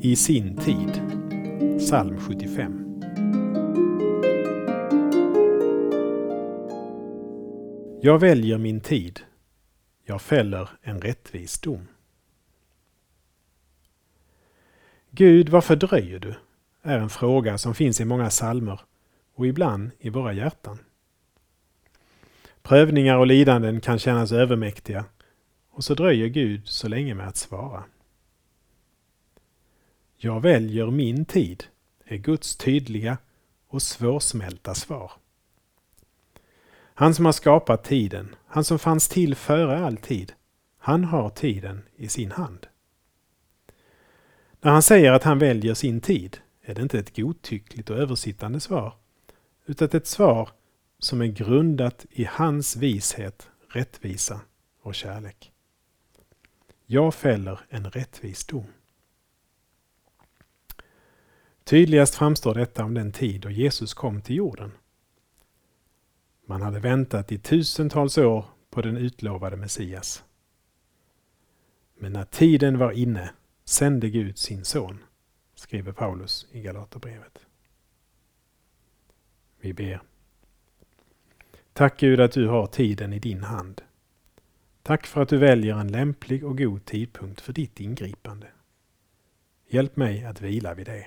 i sin tid. Psalm 75. Jag väljer min tid. Jag fäller en rättvis dom. Gud, varför dröjer du? är en fråga som finns i många salmer och ibland i våra hjärtan. Prövningar och lidanden kan kännas övermäktiga och så dröjer Gud så länge med att svara. Jag väljer min tid är Guds tydliga och svårsmälta svar. Han som har skapat tiden, han som fanns till före all tid, han har tiden i sin hand. När han säger att han väljer sin tid är det inte ett godtyckligt och översittande svar, utan ett svar som är grundat i hans vishet, rättvisa och kärlek. Jag fäller en rättvis dom. Tydligast framstår detta om den tid då Jesus kom till jorden. Man hade väntat i tusentals år på den utlovade Messias. Men när tiden var inne sände Gud sin son, skriver Paulus i Galaterbrevet. Vi ber. Tack Gud att du har tiden i din hand. Tack för att du väljer en lämplig och god tidpunkt för ditt ingripande. Hjälp mig att vila vid det.